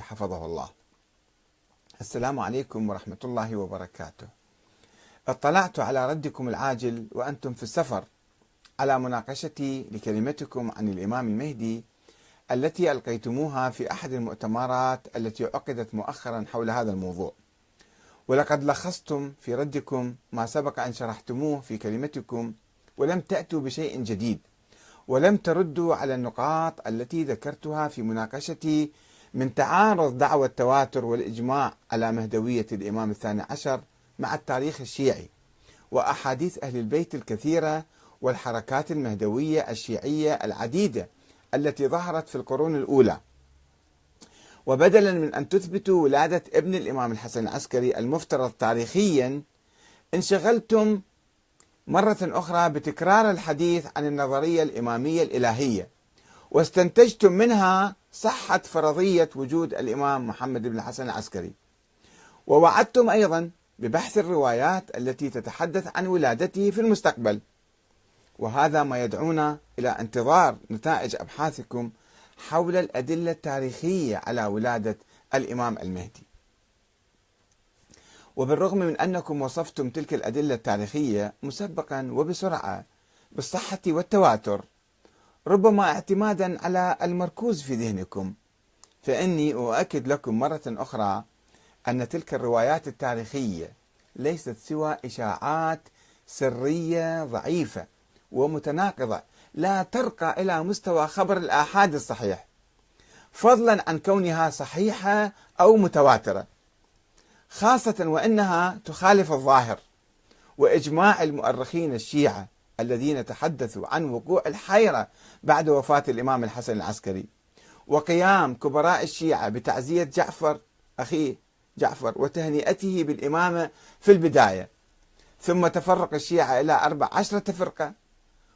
حفظه الله. السلام عليكم ورحمة الله وبركاته. اطلعت على ردكم العاجل وأنتم في السفر على مناقشتي لكلمتكم عن الإمام المهدي التي ألقيتموها في أحد المؤتمرات التي عقدت مؤخرا حول هذا الموضوع. ولقد لخصتم في ردكم ما سبق أن شرحتموه في كلمتكم ولم تأتوا بشيء جديد ولم تردوا على النقاط التي ذكرتها في مناقشتي من تعارض دعوى التواتر والإجماع على مهدوية الإمام الثاني عشر مع التاريخ الشيعي وأحاديث أهل البيت الكثيرة والحركات المهدوية الشيعية العديدة التي ظهرت في القرون الأولى. وبدلا من أن تثبتوا ولادة ابن الإمام الحسن العسكري المفترض تاريخيا انشغلتم مرة أخرى بتكرار الحديث عن النظرية الإمامية الإلهية واستنتجتم منها صحة فرضية وجود الإمام محمد بن الحسن العسكري. ووعدتم أيضا ببحث الروايات التي تتحدث عن ولادته في المستقبل. وهذا ما يدعونا إلى انتظار نتائج أبحاثكم حول الأدلة التاريخية على ولادة الإمام المهدي. وبالرغم من أنكم وصفتم تلك الأدلة التاريخية مسبقا وبسرعة بالصحة والتواتر ربما اعتمادا على المركوز في ذهنكم. فإني أؤكد لكم مرة أخرى أن تلك الروايات التاريخية ليست سوى إشاعات سرية ضعيفة ومتناقضة لا ترقى إلى مستوى خبر الآحاد الصحيح فضلا عن كونها صحيحة أو متواترة خاصة وأنها تخالف الظاهر وإجماع المؤرخين الشيعة. الذين تحدثوا عن وقوع الحيرة بعد وفاة الإمام الحسن العسكري. وقيام كبراء الشيعة بتعزية جعفر أخيه جعفر وتهنئته بالإمامة في البداية. ثم تفرق الشيعة إلى أربع عشرة فرقة.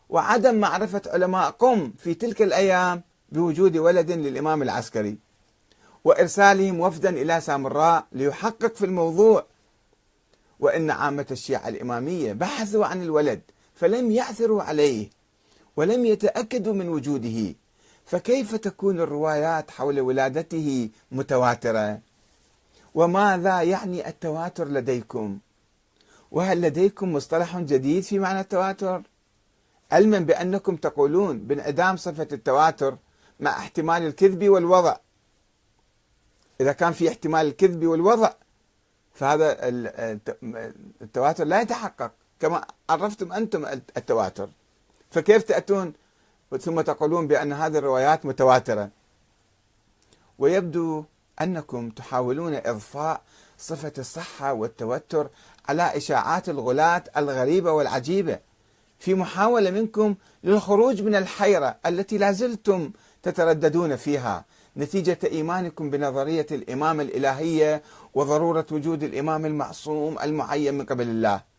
وعدم معرفة علماء قم في تلك الأيام بوجود ولد للإمام العسكري. وإرسالهم وفدا إلى سامراء ليحقق في الموضوع. وإن عامة الشيعة الإمامية بحثوا عن الولد فلم يعثروا عليه ولم يتأكدوا من وجوده. فكيف تكون الروايات حول ولادته متواترة؟ وماذا يعني التواتر لديكم؟ وهل لديكم مصطلح جديد في معنى التواتر؟ علما بأنكم تقولون بانعدام صفة التواتر مع احتمال الكذب والوضع. إذا كان في احتمال الكذب والوضع فهذا التواتر لا يتحقق. كما عرفتم أنتم التواتر. فكيف تأتون؟ ثم تقولون بأن هذه الروايات متواترة. ويبدو أنكم تحاولون إضفاء صفة الصحة والتوتر على إشاعات الغلاة الغريبة والعجيبة. في محاولة منكم للخروج من الحيرة التي لازلتم تترددون فيها. نتيجة إيمانكم بنظرية الإمامة الإلهية وضرورة وجود الإمام المعصوم المعين من قبل الله.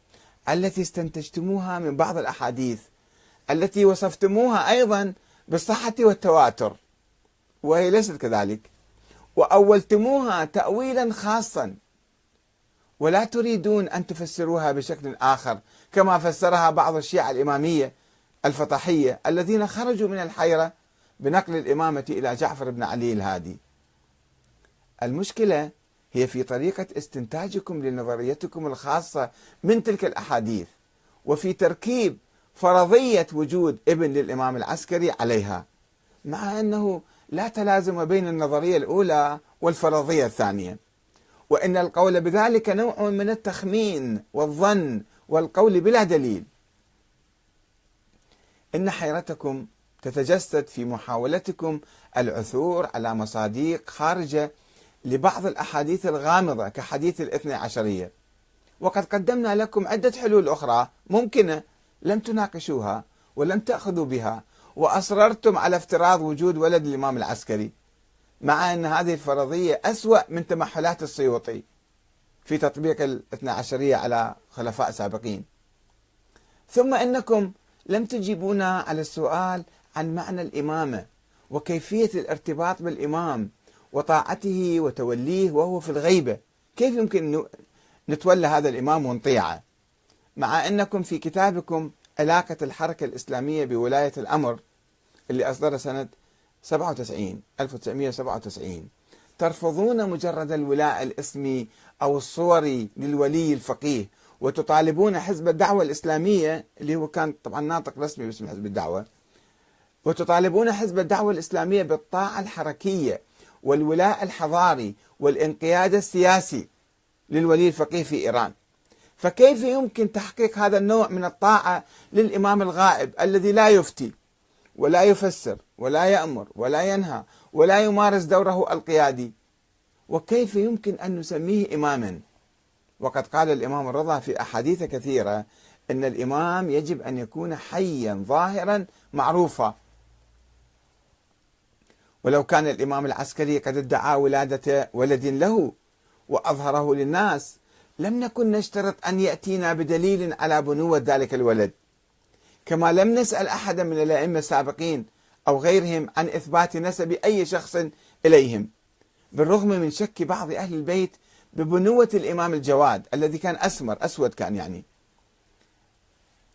التي استنتجتموها من بعض الأحاديث التي وصفتموها أيضا بالصحة والتواتر وهي ليست كذلك. وأولتموها تأويلا خاصا. ولا تريدون أن تفسروها بشكل آخر كما فسرها بعض الشيعة الإمامية الفطحية الذين خرجوا من الحيرة بنقل الإمامة إلى جعفر بن علي الهادي. المشكلة هي في طريقة استنتاجكم لنظريتكم الخاصة من تلك الأحاديث وفي تركيب فرضية وجود ابن للإمام العسكري عليها مع أنه لا تلازم بين النظرية الأولى والفرضية الثانية. وإن القول بذلك نوع من التخمين والظن والقول بلا دليل. إن حيرتكم تتجسد في محاولتكم العثور على مصاديق خارجة لبعض الأحاديث الغامضة كحديث الاثنى عشرية. وقد قدمنا لكم عدة حلول أخرى ممكنة لم تناقشوها ولم تأخذوا بها وأصررتم على افتراض وجود ولد الإمام العسكري مع أن هذه الفرضية أسوأ من تمحلات السيوطي في تطبيق الاثنى عشرية على خلفاء سابقين. ثم إنكم لم تجيبونا على السؤال عن معنى الإمامة وكيفية الارتباط بالإمام وطاعته وتوليه وهو في الغيبة. كيف يمكن نتولى هذا الإمام ونطيعه؟ مع أنكم في كتابكم علاقة الحركة الإسلامية بولاية الأمر اللي أصدره سنة 97 1997 ترفضون مجرد الولاء الإسمي أو الصوري للولي الفقيه وتطالبون حزب الدعوة الإسلامية اللي هو كان طبعا ناطق رسمي باسم حزب الدعوة وتطالبون حزب الدعوة الإسلامية بالطاعة الحركية. والولاء الحضاري والانقياد السياسي للولي الفقيه في إيران. فكيف يمكن تحقيق هذا النوع من الطاعة للإمام الغائب الذي لا يفتي ولا يفسر ولا يأمر ولا ينهى ولا يمارس دوره القيادي؟ وكيف يمكن أن نسميه إماما؟ وقد قال الإمام الرضا في أحاديث كثيرة أن الإمام يجب أن يكون حيا ظاهرا معروفا. ولو كان الإمام العسكري قد ادعى ولادة ولد له وأظهره للناس لم نكن نشترط أن يأتينا بدليل على بنوة ذلك الولد. كما لم نسأل أحدا من الأئمة السابقين أو غيرهم عن إثبات نسب أي شخص إليهم. بالرغم من شك بعض أهل البيت ببنوة الإمام الجواد الذي كان أسمر أسود كان يعني.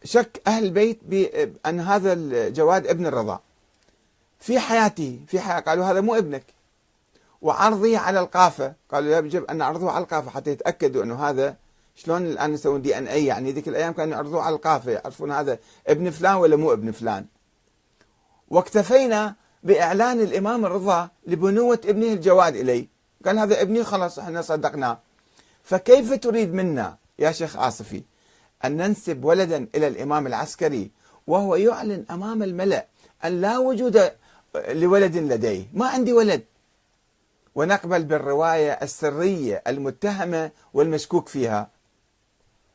شك أهل البيت بأن هذا الجواد ابن الرضا. في حياته في حياة. قالوا هذا مو ابنك. وعرضه على القافة. قالوا يجب أن نعرضه على القافة حتى يتأكدوا أنه هذا شلون الآن يسوون دي أن أي يعني ذيك الأيام كانوا يعرضوه على القافة يعرفون هذا ابن فلان ولا مو ابن فلان. واكتفينا بإعلان الإمام الرضا لبنوة ابنه الجواد إليه قال هذا ابني خلاص إحنا صدقناه. فكيف تريد منا يا شيخ آصفي أن ننسب ولدا إلى الإمام العسكري وهو يعلن أمام الملأ أن لا وجود لولد لديه. ما عندي ولد. ونقبل بالرواية السرية المتهمة والمشكوك فيها.